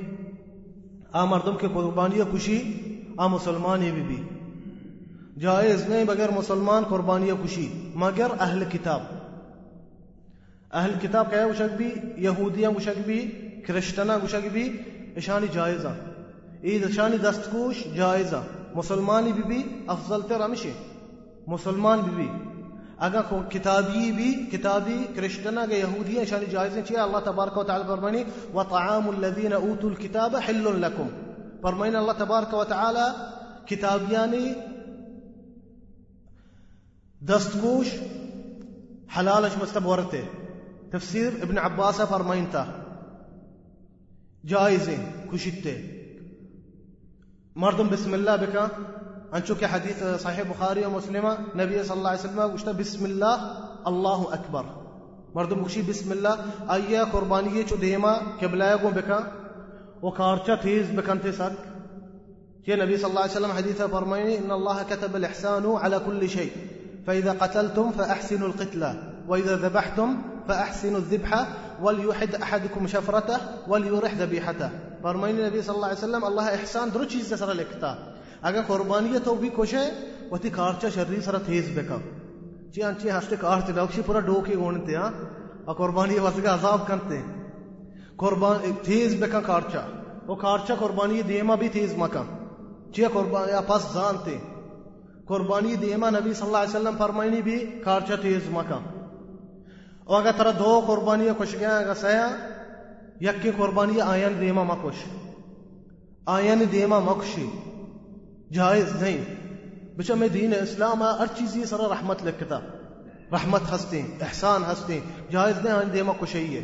آ مردم کے قربانی خوشی، آ مسلمانی بھی بھی جائز نہیں بغیر مسلمان قربانی خوشی، مگر اہل کتاب. اہل کتاب کہے وشک بھی یہودیاں وشک بھی کرشتنا وشک بھی اشانی جائزہ عید اشانی دستکوش جائزہ مسلمانی بھی بھی افضل تر ہمیشہ مسلمان بھی بھی اگر کتابی بھی کتابی کرشتنا کے یہودیاں اشانی جائزیں چاہیے اللہ تبارک و تعالی فرمانی وطعام الذین اوتوا الكتاب حل لکم. فرمائن اللہ تبارک و تعالی کتابیانی دستگوش حلالش مستبورته تفسير ابن عباس فرماینتا جائزه كشته مردم بسم الله بك نشوف حديث صحيح بخاري ومسلمة نبي صلى الله عليه وسلم گوشته بسم الله الله أكبر. مردم بخشي بسم الله أي قربانية شو دیما قبلای گو بکا و کارچا تیز بکن تی سک يا نبي صلى الله عليه وسلم حديث فرميني إن الله كتب الإحسان على كل شيء فإذا قتلتم فأحسنوا القتلة وإذا ذبحتم فأحسنوا الذبحة وليحد أحدكم شفرته وليرح ذبيحته. فرميني النبي صلى الله عليه وسلم الله إحسان درجي چيز سر الكتاب اگر قربانی تو بھی کوشے وتی کارچا شرری سرا تیز بکا۔ چی ہاں، انچی ہستے کارچ ڈوکشی پورا ڈوکی گونتے ہاں اور قربانی واسگا عذاب کرتے۔ قربان، تیز بکا کارچا وہ کارچا قربانی دیما بھی تیز مکا۔ چی ہاں، قربانی پس زانتے قربانی دیما نبی صلی اللہ علیہ وسلم فرمائنی بھی کارچا تیز مکا۔ اور اگر ترا دو قربانی کش گیا اگر سیا یک کی قربانی آین دیما مکش آین دیما مکشی جائز نہیں۔ بچہ میں دین اسلام ہر چیز یہ سارا رحمت لکھتا رحمت ہستے، احسان ہستے۔ جائز نہیں آئین دیما کشی ہے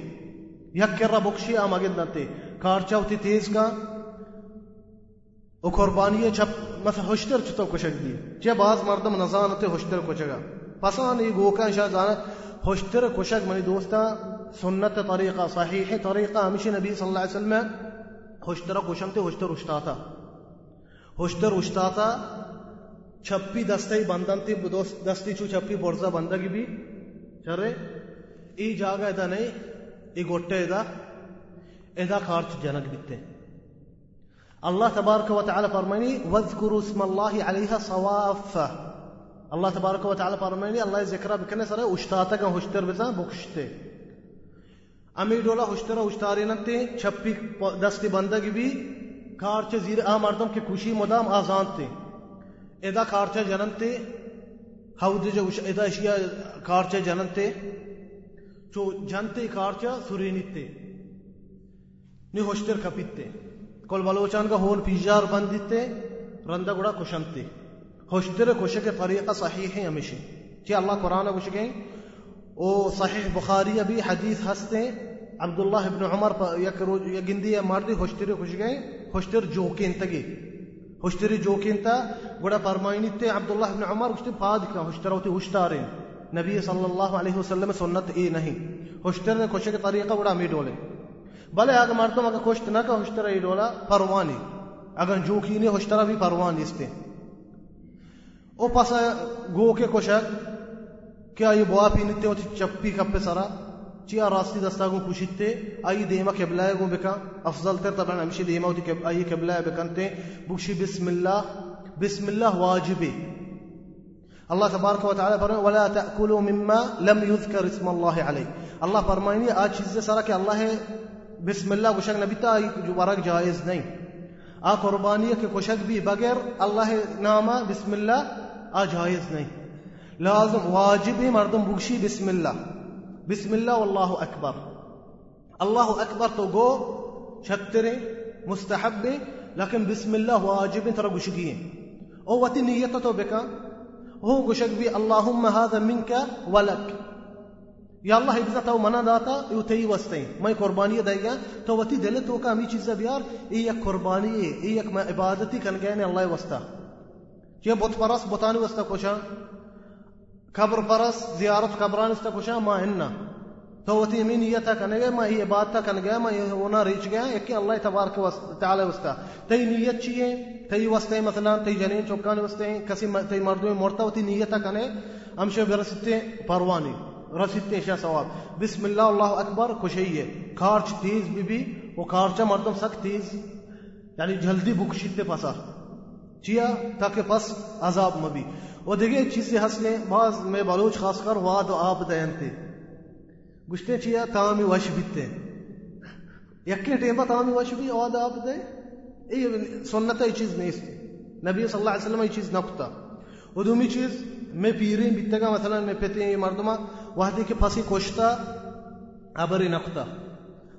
یک کر رہا بکشی آم آگے نتے کارچا تیز کا۔ او قربانی چپ مثلا ہوشتر چتو کشک دی چه باز مردم نزان تے ہوشتر کشگا پسان ای گوکا شاہ زانا ہوشتر کشک منی دوستا سنت طریقہ، صحیح طریقہ۔ ہمیشہ نبی صلی اللہ علیہ وسلم ہوشتر کشن تے ہوشتر اشتاتا ہوشتر اشتاتا چھپی دستے بندن تی دستی چو چھپی برزا بندگی بھی۔ چرے؟ ای جاگا ادا نہیں، ای گوٹے ادا ادا کارچ جنک بیتے۔ اللہ تبارک و تعالی فرمانی وذکروا اسم اللہ علیہ صوافہ اللہ تبارک و تعالی فرمانی اللہ ذکر بکنے سر اشتاتا کا ہوشتر بزا بکشتے امی ڈولا ہوشتر اشتاری نتے چھپی دستی بندگی بھی کارچ زیر آ مردم کے خوشی مدام آزان تے۔ ادا کارچ جننتے ہود جو ادا اشیا کارچ جننتے چو جنتے کارچ سورینیتے نی ہوشتر کپیتے کل بلوچان کا ہون پیجار بندیتے رندہ گڑا کشنتے ہوشتر کشک طریقہ صحیح ہے ہمیشہ۔ چی اللہ قرآن کشکیں او صحیح بخاری ابھی حدیث ہستے۔ عبداللہ ابن عمر یک روز یا گندی یا مردی ہوشتر کشکیں ہوشتر جوکین تگی ہوشتر جوکین تا گڑا فرمائنی تے عمر ہوشتر پاد کا ہوشتر نبی صلی اللہ علیہ وسلم سنت ای نہیں ہوشتر کشک طریقہ گڑا می ڈولے بلے اگر مردم اگر خوشت نہ کا ہوشترا ای ڈولا پروانی اگر جو کی نہیں ہوشترا بھی پروانی استے او پاسا گو کے کوشک کیا یہ بوا پینتے ہوتی چپی کپے سرا چیا راستی دستاگون دستاگو تے آئی دیما کبلائے گون بکا؟ افضل تر طبعا ہمیشہ دیما وتی کب کبلائے بکن تے بکشی بسم اللہ بسم اللہ واجبی۔ اللہ تبارک و تعالی فرمائے ولا تأكلوا مما لم يذكر اسم الله عليه۔ الله فرماني آج چیز سارا سرك الله بسم اللہ کوشک نبی تا آئی جو ورق جائز نہیں۔ آ قربانیہ کے کوشک بھی بغیر اللہ نامہ بسم اللہ آ جائز نہیں۔ لازم واجب مردم بکشی بسم اللہ۔ بسم الله والله أكبر. الله أكبر go شتري مستحبي لكن بسم الله واجب ترى قشقيين هو نيته توبك هو قشق بي اللهم هذا منك ولك. يا الله إذا تو منا داتا يوتي وستين. ما قربانية دايا تو وتي دلت وكا مي چيز بيار إيا قربانية إيا ما عبادتي كان جاني الله وستا يا بوت پرست بوتاني وستا كوشا؟ قبر پرس زیارت قبران واسطہ کوشا ما ہننا تو وتی می نیتا کن گئے میں ہی عبادت کن گئے میں ہونا ریچ گیا کہ اللہ تبارک و تعالی واسطہ تی نیت چیے تی واسطے مثلا تی جنین چوکان واسطے کسی تی مردوں مرتا وتی نیتا کنے ہمشے برستے پروانی رسیدتے شاہ ثواب۔ بسم اللہ اللہ اکبر، خوشی ہے۔ کارچ تیز بھی بھی، وہ کارچا مردم سخت تیز۔ یعنی جلدی بکشیتے پسا۔ چیا، تاکہ پس عذاب مبی۔ وہ دیکھے چیز سے ہنسنے، بعض میں بلوچ خاص کر واد و آپ دینتے گشتے چیا تامی وش بیتے۔ یکی ٹیمہ تامی وش بھی واد آپ دے۔ یہ سنت یہ چیز نہیں نبی صلی اللہ علیہ وسلم یہ چیز نکتا وہ دومی چیز، میں پیرین بیتے گا، مثلا میں پیتے ہیں یہ مردمہ وحدی کے پھسی کوشتا ابری نقطہ۔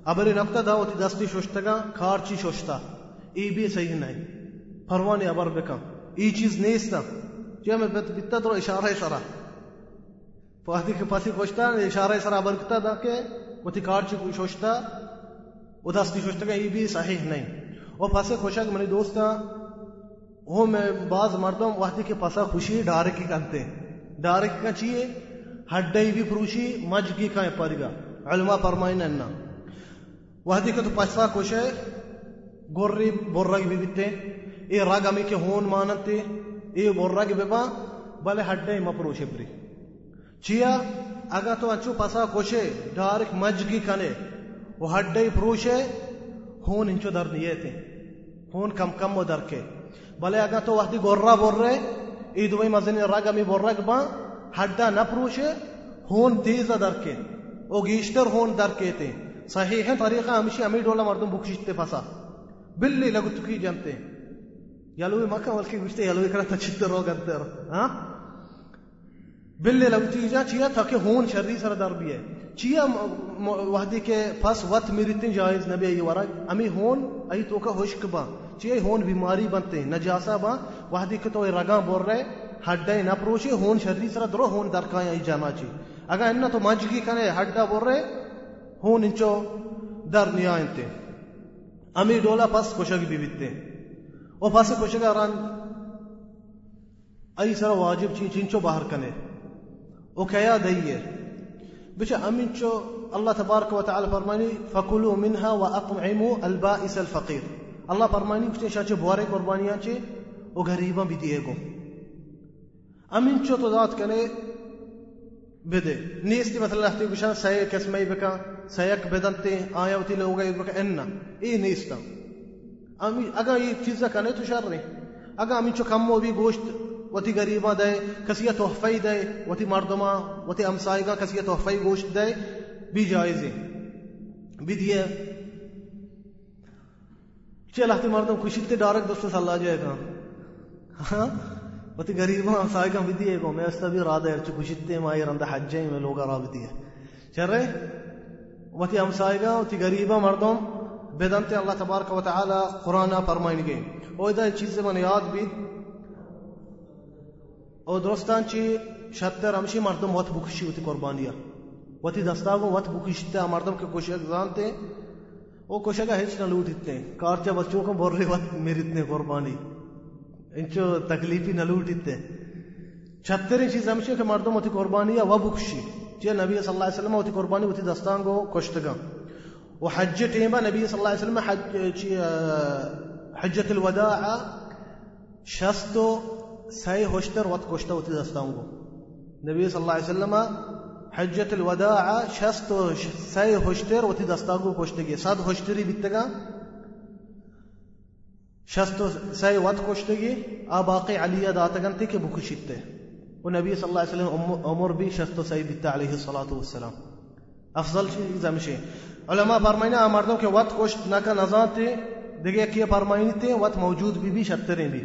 ابری نقطہ دا ہوتی دستی شوشتگا کارچی شوشتا۔ ای بھی صحیح نہیں۔ پروانی ابر بکم۔ ای چیز نیستا جو میں بیتا تو اشارہ۔ سرا وحدی کے پھسی کوشتا، اشارہ سرا ابر کتا دا کہ ہوتی کارچی شوشتا وہ دستی شوشتگا ای بھی صحیح نہیں۔ وہ پھسے کوشا کہ منی دوستا وہ میں بعض مردم وحدی کے پھسا خوشی ڈارے ڈارکی کنتے ڈارکی کا چیئے؟ ہڈئی بھی پروشی مج کی کائیں پرگا علما فرمائن انا وحدی کو تو پچھتا کچھ ہے، گوری بورگ بھی بیتے۔ اے رگ امی کے ہون مانتے۔ اے بورگ ببا بلے ہڈئی مپروشے پری چیا اگا تو اچھو پسا کچھ ہے ڈارک مج کی کنے وہ ہڈئی پروشے ہون انچو در نیے تھے ہون کم کم وہ در کے بلے اگا تو وحدی گورا بور رہے ای دوی مزنی رگ امی برگ با حدا نپروشه هون تیزا درکه او گیشتر هون درکه صحیح طریقہ ہمشی امی ڈولا مردم بکشتے پسا بلی لگو تکی جنتے یلوی مکہ ولکی گوشتے یلوی کرتا چتر رو گنتے رو ہاں بلی لگو تیجا چیا تاکہ ہون شری سر در بیئے چیا وحدی کے پس وقت میری جائز نبی ای ورگ امی ہون ای تو کا حشک با. چیا ہون بیماری بنتے نجاسا با. وحدی کے تو رگاں بور رہے ہڈے نہ پروشی ہون شری سر درو. ہون درکایا ای جانا چی اگر انہ تو مجگی کنے ہڈا بور رہے هون انچو در نیاینتے امی ڈولا پس کشگ بھی بیتے أو فاسق و شگاران ئەی سەر واجب چین چینچۆ باهرکەنێ ئۆکەیا دەیێ بچە ئەمین چۆ الله تبارك وتعالى فرماني فكلوا منها وأطعموا البائس الفقير الله فرماني كتن شاچه بواري قربانيان چه و غريبا بديگو امين چو تو ذات کنے؟ بده. نيستي مثلا تي گشان سايك اسمي بكا سايك بدنتي آيوتي لوگا يبكا ان اي نيستا اگا یہ چیزا کنے تو شر نہیں۔ اگا امی چو کمو بھی گوشت، وتی غریبا دے کسی تحفی دے، وتی مردما وتی امسائگا کسی تحفی گوشت دے، بھی جائز ہے۔ بھی دیے۔ چل احتی مردم کشیتے ڈارک دوست صلی جائے گا۔ ہاں؟ وتی غریبا سایگا بدیے گو میں اس تا استبی راد ارچ کشتے ما يرند حجين میں لوگا را بدیے چرے وتی ام سایگا وتی غریبا مردم بدنت اللہ تبارک و تعالی قرآن فرمائیں گے او دا چیز من یاد بھی او درستان چی شتر ہمشی مردم وقت بکشی وتی قربانیا وتی دستاگو وقت بکشتے مردم کے کوشش جانتے او کوشگا ہچ نہ لوٹتے کارچا بچوں کو بور رہے وقت میری اتنے قربانی انچو تکلیفی نہ لوٹ نلوٹیتے چھترین چیز ہمشہ کہ مردم ہوتی قربانی و بکشی چیئے نبی صلی اللہ علیہ وسلم ہوتی قربانی ہوتی دستان کو کشتگا وحجتهما النبي آه، صلى الله عليه وسلم حجة الوداع شستو ساي هشتر واتكوشتو تدستانغو النبي صلى الله عليه وسلم حجة الوداع شستو ساي هشتر وتدستانغو كوشتي صاد هشتري بيتغا شستو ساي واتكوشتغي أباقي عليا داتغان تي كي بوكشيتي والنبي صلى الله عليه وسلم أمر بي شستو ساي بيتا عليه الصلاة والسلام. افضل شيء زمشي علماء فرمائنا مردوں کے وقت کشت نہ کا نظام تھے دیکھے کیا فرمائنی تھے وقت موجود بھی بھی شتریں بھی۔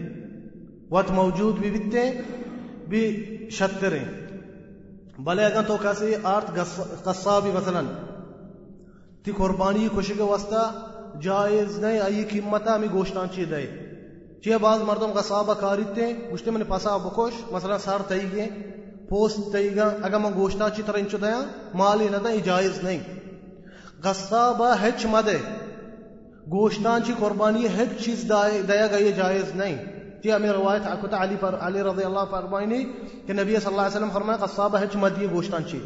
وقت موجود بھی بھی تھے بھی شتریں بلے اگر تو کسی آرت قصابی مثلا، تی قربانی کشی کے واسطہ جائز نہیں آئی قیمتا ہمیں گوشتان چی دے۔ چیئے بعض مردم غصابہ کاریتے گوشتے میں نے پاسا بکوش، مثلا سار تئی گئے۔ پوست تئی گا اگر میں گوشتان چی طرح انچو دیا مالی نہ دا جائز نہیں۔ غصابہ ہچ مدے۔ گوشتان چی قربانی ہچ چیز دیا گا یہ جائز نہیں۔ چیئے ہمیں روایت عکتا علی, پر علی رضی اللہ فرمائنی کہ نبی صلی اللہ علیہ وسلم فرمایا غصابہ ہچ مدی گوشتان چی۔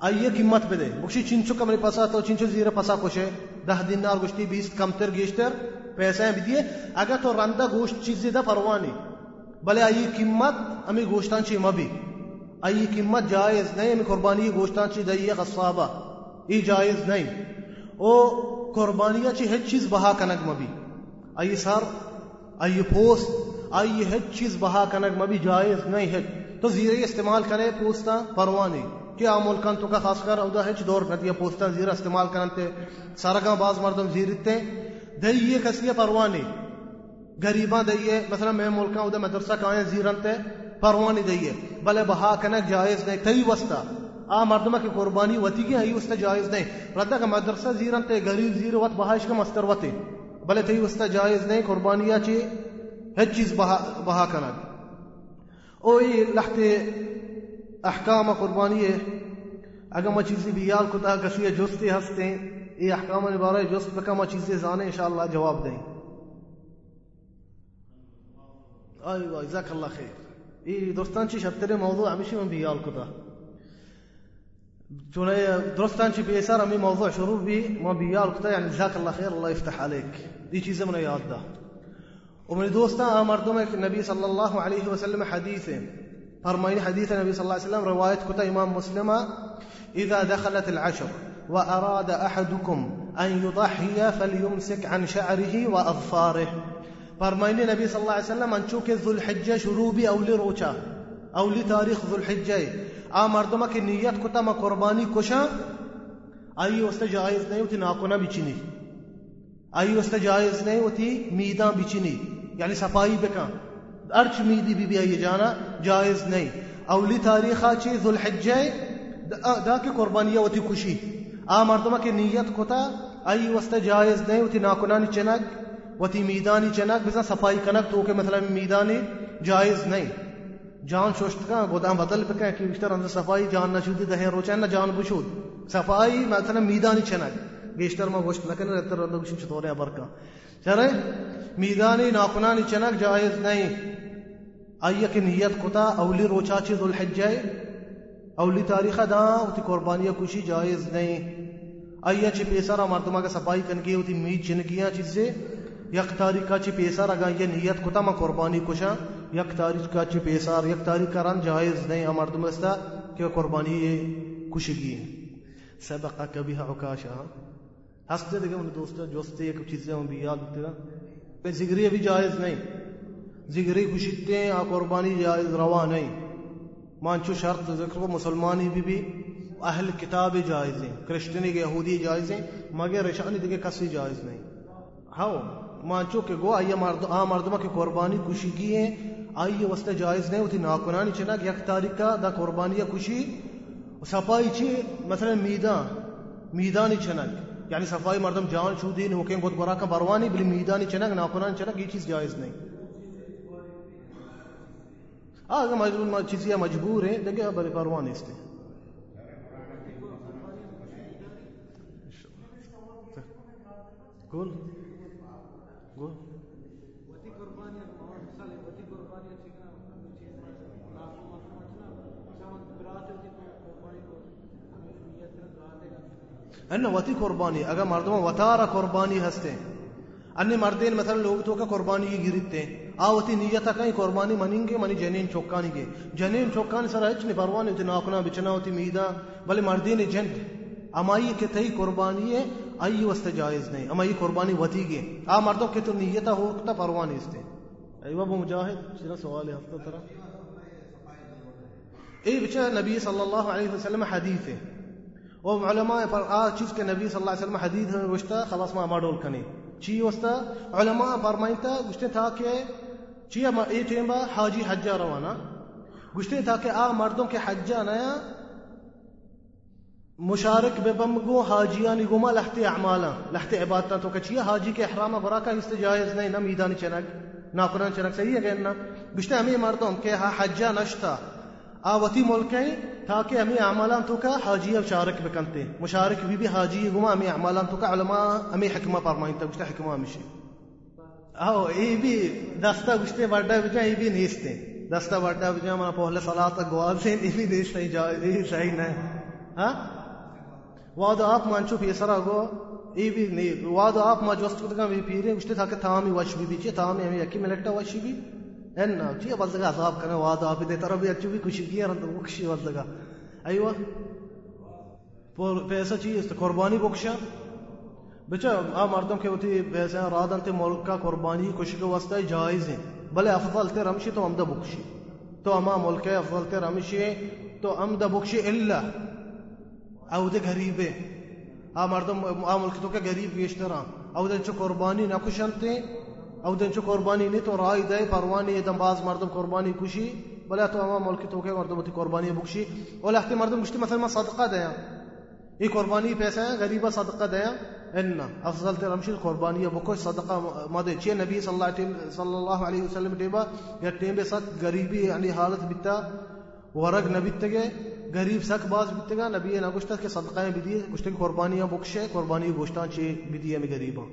آئیے قیمت بدے۔ بخشی چنچو کمری پسا تو چنچو زیر پسا کشے۔ دہ دینار گوشتی بیس کمتر گیشتر پیسے ہیں بدیے۔ اگر تو رندہ گوشت چیزی دا پروانی۔ بلے آئی قیمت امی گوشتان چی مبی۔ آئی قیمت جائز نہیں امی قربانی گوشتان چی دئیے غصابہ ای جائز نہیں۔ او قربانیہ چی ہیچ چیز بہا کنگ مبی۔ آئی سر، آئی پوست آئی ہیچ چیز بہا کنگ مبی، جائز نہیں ہے تو زیرے استعمال کرے پوستا پروانی۔ کیا ملکان تو کا خاص کر اودا ہے دور ندیا پوستا زیرہ استعمال کرنتے۔ سارگاں باز مردم زیرتے۔ دئیے کسیے پروانی۔ غریباں دئیے مثلا میں ملکاں اودا مدرسہ کائیں زیرنتے۔ پروانی دئیے بلے بہا کنک جائز نہیں، تئی وستا آ مردمہ کی قربانی وتی کی ہے وستا جائز نہیں۔ ردا کا مدرسہ زیرنتے غریب زیر وت بہاش کا مستر وتے بلے تئی وستا جائز نہیں، قربانیاں چی ہر چیز بہا بہا کنک اوئی لحتے احکام قربانی ہے۔ اگر ما چیزی بیال کتا کسی جستی ہستے یہ احکام بارے جست بکا ما چیزی زانے، انشاءاللہ جواب دیں۔ آئیوہ جزاک اللہ خیر۔ إيه چی شابتري موضوع مشي من بيالكو ده تولي درستانشي چی بیسار مي موضوع شروع بی ما بیال ده يعني جزاك الله خير الله يفتح عليك دي چیز من یاد ده ومن دوستان مردمك النبي صلى الله عليه وسلم حدیث فرمين حديث النبي صلى الله عليه وسلم رواية كتا إمام مسلمة إذا دخلت العشر وأراد أحدكم أن يضحي فليمسك عن شعره وأظفاره فرمائنی نبی صلی اللہ علیہ وسلم انچو کے ذوالحجہ شروع بھی اولی روچا اولی تاریخ ذوالحجہ آ مردمہ کی نیت کتا ما قربانی کشا آئی وسط جائز نہیں ہوتی ناکونا بچنی آئی وسط جائز نہیں ہوتی میداں بچنی یعنی صفائی بکا. ارچ میدی بی بی آئی جانا جائز نہیں اولی تاریخہ چی ذوالحجہ دا کی قربانیہ ہوتی کشی آ مردمہ کی نیت کتا آئی وسط جائز نہیں ہوتی ناکنانی چنک وتی میدانی چنک بزن، صفائی کنک تو کہ مطلب مثلا میدانی جائز نہیں۔ جان شوشت کا گودام بدل پکا کہ بیشتر اندر صفائی، جان نشودی دہے روچن، نہ جان بشود صفائی مثلا میدانی چنک۔ بیشتر ما گوشت نہ کرے رتر اندر گوشت چطور برکا چرے میدانی ناکنانی چنک جائز نہیں۔ آئیے کہ نیت کتا، اولی روچا چی ذو الحجہ اولی تاریخ دا ہوتی قربانیہ کشی جائز نہیں۔ آئیے چی پیسارا مردمہ کا صفائی کنگی ہوتی میت چنگیاں چیزیں۔ یک تاریخ چی پیسار اگا یہ نیت کتا ما قربانی کشا؟ یک تاریخ کا چی پیسار یک تاریخ کا رن جائز نہیں مردم استا کہ قربانی یہ کشگی ہے سبقا کبھی ہاں، عکاشا ہستے ہاں۔ دیکھے ان دوستوں جوستے، ایک چیزیں ہوں بھی یاد ہوتے گا زگری ابھی جائز نہیں۔ زگری کشتے ہیں ہاں، قربانی جائز، روا نہیں۔ مانچو شرط ذکر کو مسلمانی بھی بھی اہل کتاب جائز ہیں۔ کرسچنی کے یہودی جائز ہیں، مگر رشانی دیکھے کسی جائز نہیں۔ ہاں۔ مانچو کہ گو آئیے مرد آ مردمہ کی قربانی کشی کی ہیں۔ آئیے وسط جائز نہیں ہوتی ناکنانی چنک یک تاریخ کا دا قربانی کشی صفائی چی مثلا میدان، میدانی چنک۔ یعنی صفائی مردم جان شودی نوکیں گود گورا کا بروانی بلی میدانی چنک ناکنانی چنک، یہ چیز جائز نہیں۔ آگے مجبور چیزیں مجبور ہیں دیکھیں بڑے پروانی اس نے قول ان وتی قربانی اگر مردم وتارا قربانی ہستے ان مردین مثلا لوگ تو کا قربانی کی گرتے آوتی نیت کہیں قربانی منیں گے منی جنین چوکانی کے جنین چوکانی سر اچ نہیں پروانی ہوتی ناکنا بچنا ہوتی میدا بلے مردین جن، امائی کے تئی قربانی ہے آئی وست جائز نہیں. امائی قربانی وتی گے آ مردوں کے تو نیت ہوتا پروانی استے ایوہ وہ مجاہد چرا سوال ہے، ہفتہ طرح. اے بچا نبی صلی اللہ علیہ وسلم حدیث ہے. وہ علماء پر آ چیز کے نبی صلی اللہ علیہ وسلم حدیث ہے گشتا خلاص ما ماڈول کنے. چی وستا علماء فرمائتا، گشتے تھا کہ چی ما اے ٹیم حاجی حجہ روانا گشتے تھا کہ آ مردوں کے حجہ نیا مشارک بے بمگو حاجیانی گما لحت اعمالا لحت عبادتا تو کہ چیہ حاجی کے احرام براکا استجائز نہیں، نہ میدانی چنک، نہ قرآن چنک، صحیح ہے کہ گشتے ہمیں مردوں کہ ہا حجہ نشتا آوتی ملکیں، تاکہ ہمیں اعمالان تو کا حاجی شارک بکنتے. مشارک بھی بھی حاجی گما ہمیں اعمالان تو کا علماء، ہمیں حکمہ فرمائیں تا گشتے حکمہ ہمیشہ آو ای بھی دستا گشتے بڑا بجا ای بھی نیستے. دستا بڑا بجا منا پہلے صلاة گواد سے ای بھی نیستے جائے صحیح نہیں. ہاں؟ واد آپ مانچو پیسرا گو ای بھی نہیں واد آپ ما جوست کدگا بھی پیرے گشتے تھا کہ تامی وش بھی ہمیں یکی ملکتا وش بھی ان چی بلدگا عذاب کرنے واد آپ دے طرف اچو بھی خوشی کیا رند بخشی بلدگا ایوہ پیسہ چیز قربانی بخشا بچا آ مردم کے ہوتی پیسے رادن تے ملک کا قربانی کچھ کے واسطہ جائز ہیں بلے افضل تے رمشی تو امدہ بخشی تو اما ملک افضل تے رمشی تو امدہ بخشی الا او دے غریب آ ہاں مردم ہاں آ ملک تو کے غریب بیشتر او دے چو قربانی نہ کشنتے او دن چو قربانی نہیں تو رائے دے، پروانی دم باز مردم قربانی کشی. بلا تو اما ملک تو کے مردم تی قربانی بخشی اور لحتی مردم گشتی مثلا صدقہ دیا. یہ قربانی پیسہ ہے غریبہ صدقہ دیا. ان افضل تے رمشی قربانی بکو صدقہ مدے چے نبی صلی اللہ صلی اللہ علیہ وسلم ٹیبا یا ٹیمبے سک غریبی یعنی حالت بتا، ورگ نبی تگے. غریب سک باز بتگا نبی نہ گشتہ کے صدقہ بھی دیے گشتہ قربانیاں بخشے قربانی گوشتاں چے بھی دیے میں غریباں۔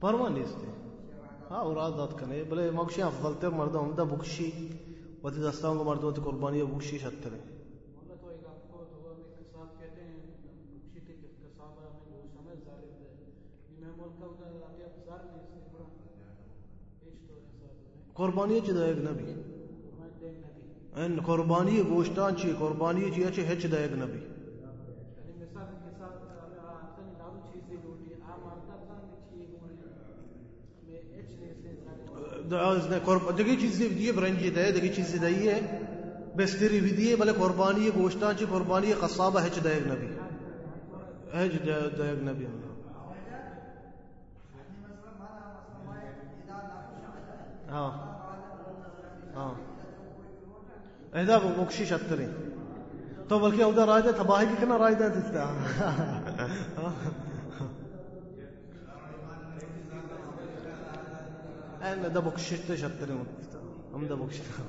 پروانی استے ہاں اوراد داد کنے بلے مگشی افضل تر مردم عمدہ بخشی وتی دستاؤں کو مردوں تی قربانی بخشی شتر ہے قربانی چی دائگ نبی۔ ان قربانی گوشتان چی، قربانی چی اچھی ہچ دائگ نبی۔ دگی چیزیں دیے برنجی دے دگی چیزیں دئیے بستری بھی دیے بلے قربانی گوشتان چی، قربانی قصابہ ہچ دے نبی۔ ہچ دے نبی۔ اللہ ہاں۔ ہاں۔ ایدا بکشی شتریں تو بلکہ ادھر رائے دے، تباہی کتنا رائے دے دیتا۔ این دا بکشت شتر ہم دا بکشت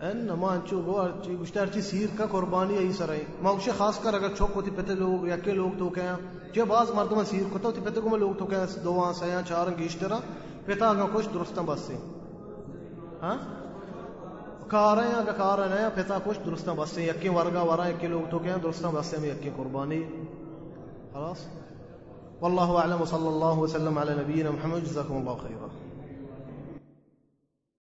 این ما چو گو، چی گشتر چی سیر کا قربانی ای سر ما خاص کر اگر چوک ہوتی پتے لوگ، یا کے لوگ تو کہیں۔ چے بعض مردم سیر کتا ہوتی پتے کو لوگ تو کہیں۔ دو آن سیاں چار گیشترا پتا اگا کچھ درستاں بس سے۔ ہاں؟ کار ہے اگر کار ہیں، پتا کچھ درستاں بس سے۔ یکی ورگا ورا یکی لوگ تو کہیں درستاں بس سے۔ میں یکی قربانی۔ خلاص؟ والله اعلم وصلى اللہ وسلم علی نبینا محمد جزاكم الله خيرا